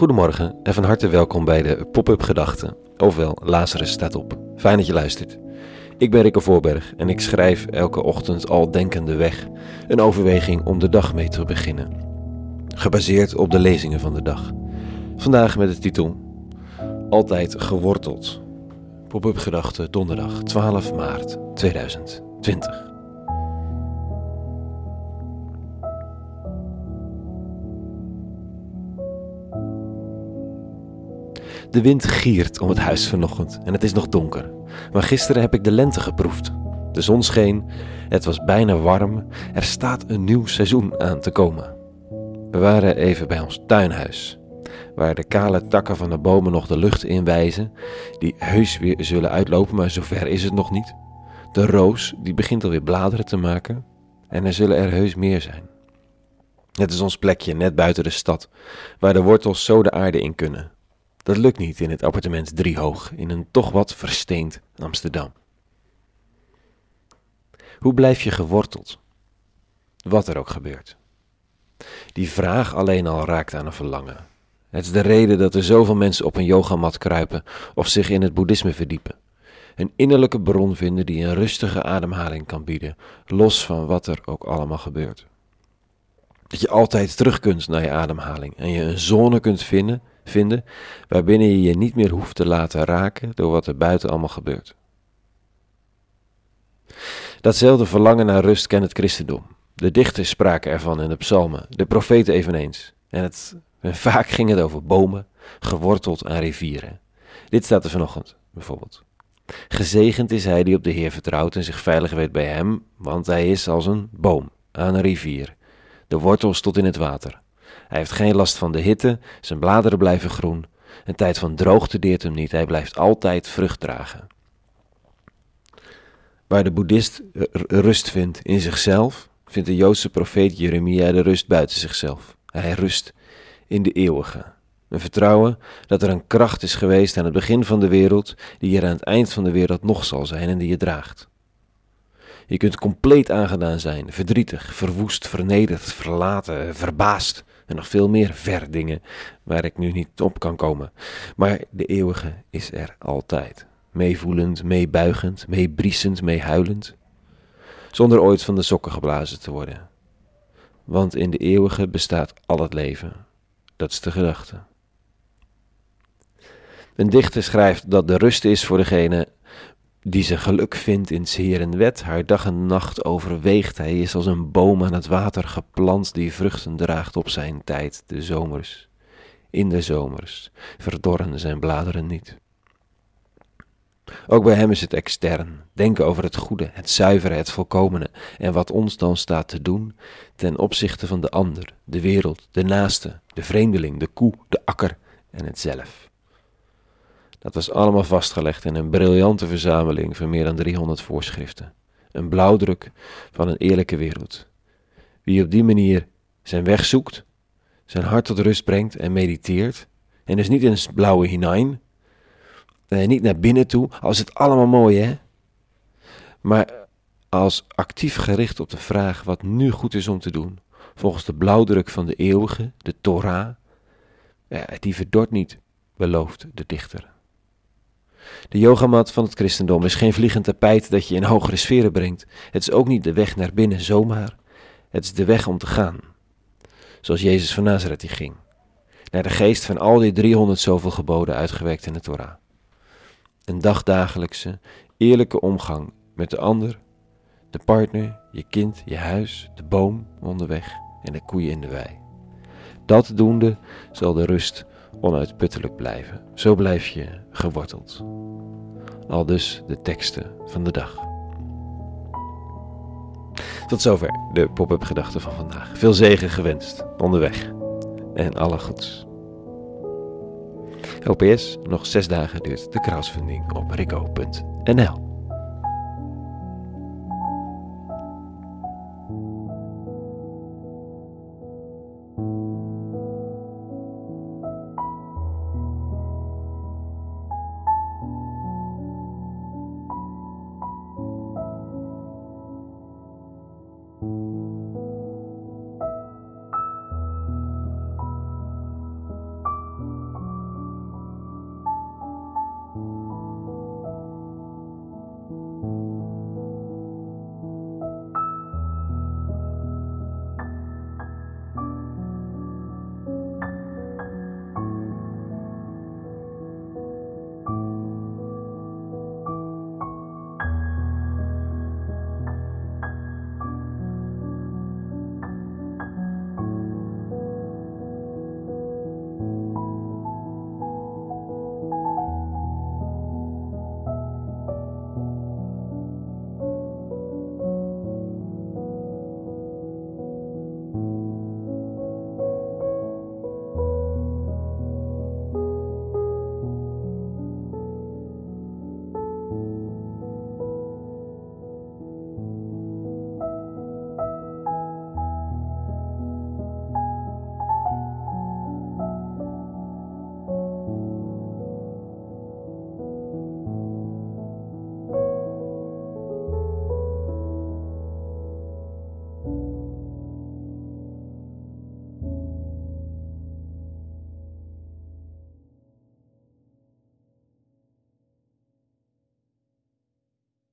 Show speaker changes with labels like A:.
A: Goedemorgen en van harte welkom bij de Pop-up Gedachten, ofwel Lazarus staat op. Fijn dat je luistert. Ik ben Rikke Voorberg en ik schrijf elke ochtend al denkende weg een overweging om de dag mee te beginnen. Gebaseerd op de lezingen van de dag. Vandaag met de titel Altijd geworteld. Pop-up Gedachten donderdag 12 maart 2020. De wind giert om het huis vanochtend en het is nog donker. Maar gisteren heb ik de lente geproefd. De zon scheen, het was bijna warm, er staat een nieuw seizoen aan te komen. We waren even bij ons tuinhuis, waar de kale takken van de bomen nog de lucht in wijzen, die heus weer zullen uitlopen, maar zover is het nog niet. De roos, die begint alweer bladeren te maken, en er zullen er heus meer zijn. Het is ons plekje net buiten de stad, waar de wortels zo de aarde in kunnen. Dat lukt niet in het appartement driehoog in een toch wat versteend Amsterdam. Hoe blijf je geworteld? Wat er ook gebeurt. Die vraag alleen al raakt aan een verlangen. Het is de reden dat er zoveel mensen op een yogamat kruipen of zich in het boeddhisme verdiepen. Een innerlijke bron vinden die een rustige ademhaling kan bieden, los van wat er ook allemaal gebeurt. Dat je altijd terug kunt naar je ademhaling en je een zone kunt vinden vinden waarbinnen je je niet meer hoeft te laten raken door wat er buiten allemaal gebeurt. Datzelfde verlangen naar rust kent het christendom. De dichters spraken ervan in de psalmen, de profeten eveneens. En, het, en vaak ging het over bomen, geworteld aan rivieren. Dit staat er vanochtend, bijvoorbeeld. Gezegend is hij die op de Heer vertrouwt en zich veilig weet bij hem, want hij is als een boom aan een rivier, de wortels tot in het water. Hij heeft geen last van de hitte, zijn bladeren blijven groen. Een tijd van droogte deert hem niet, hij blijft altijd vrucht dragen. Waar de boeddhist rust vindt in zichzelf, vindt de Joodse profeet Jeremia de rust buiten zichzelf. Hij rust in de eeuwige. Een vertrouwen dat er een kracht is geweest aan het begin van de wereld, die er aan het eind van de wereld nog zal zijn en die je draagt. Je kunt compleet aangedaan zijn, verdrietig, verwoest, vernederd, verlaten, verbaasd en nog veel meer ver dingen waar ik nu niet op kan komen. Maar de eeuwige is er altijd. Meevoelend, meebuigend, meebriesend, meehuilend. Zonder ooit van de sokken geblazen te worden. Want in de eeuwige bestaat al het leven. Dat is de gedachte. Een dichter schrijft dat de rust is voor degene die zijn geluk vindt in Heeren wet, haar dag en nacht overweegt. Hij is als een boom aan het water geplant die vruchten draagt op zijn tijd, de zomers. In de zomers verdorren zijn bladeren niet. Ook bij hem is het extern, denken over het goede, het zuivere, het volkomene en wat ons dan staat te doen ten opzichte van de ander, de wereld, de naaste, de vreemdeling, de koe, de akker en het zelf. Dat was allemaal vastgelegd in een briljante verzameling van meer dan 300 voorschriften. Een blauwdruk van een eerlijke wereld. Wie op die manier zijn weg zoekt, zijn hart tot rust brengt en mediteert, en dus niet in een blauwe hinein, en niet naar binnen toe, als het allemaal mooi hè, maar als actief gericht op de vraag wat nu goed is om te doen, volgens de blauwdruk van de eeuwige, de Torah, ja, die verdort niet, belooft de dichter. De yogamat van het christendom is geen vliegend tapijt dat je in hogere sferen brengt. Het is ook niet de weg naar binnen zomaar. Het is de weg om te gaan. Zoals Jezus van Nazareth die ging. Naar de geest van al die 300 zoveel geboden uitgewerkt in de Torah. Een dagdagelijkse, eerlijke omgang met de ander, de partner, je kind, je huis, de boom onderweg en de koeien in de wei. Dat doende zal de rust onuitputtelijk blijven. Zo blijf je geworteld. Al dus de teksten van de dag. Tot zover de pop-up gedachten van vandaag. Veel zegen gewenst onderweg en alle goeds. OPS, nog zes dagen duurt de crowdfunding op rico.nl.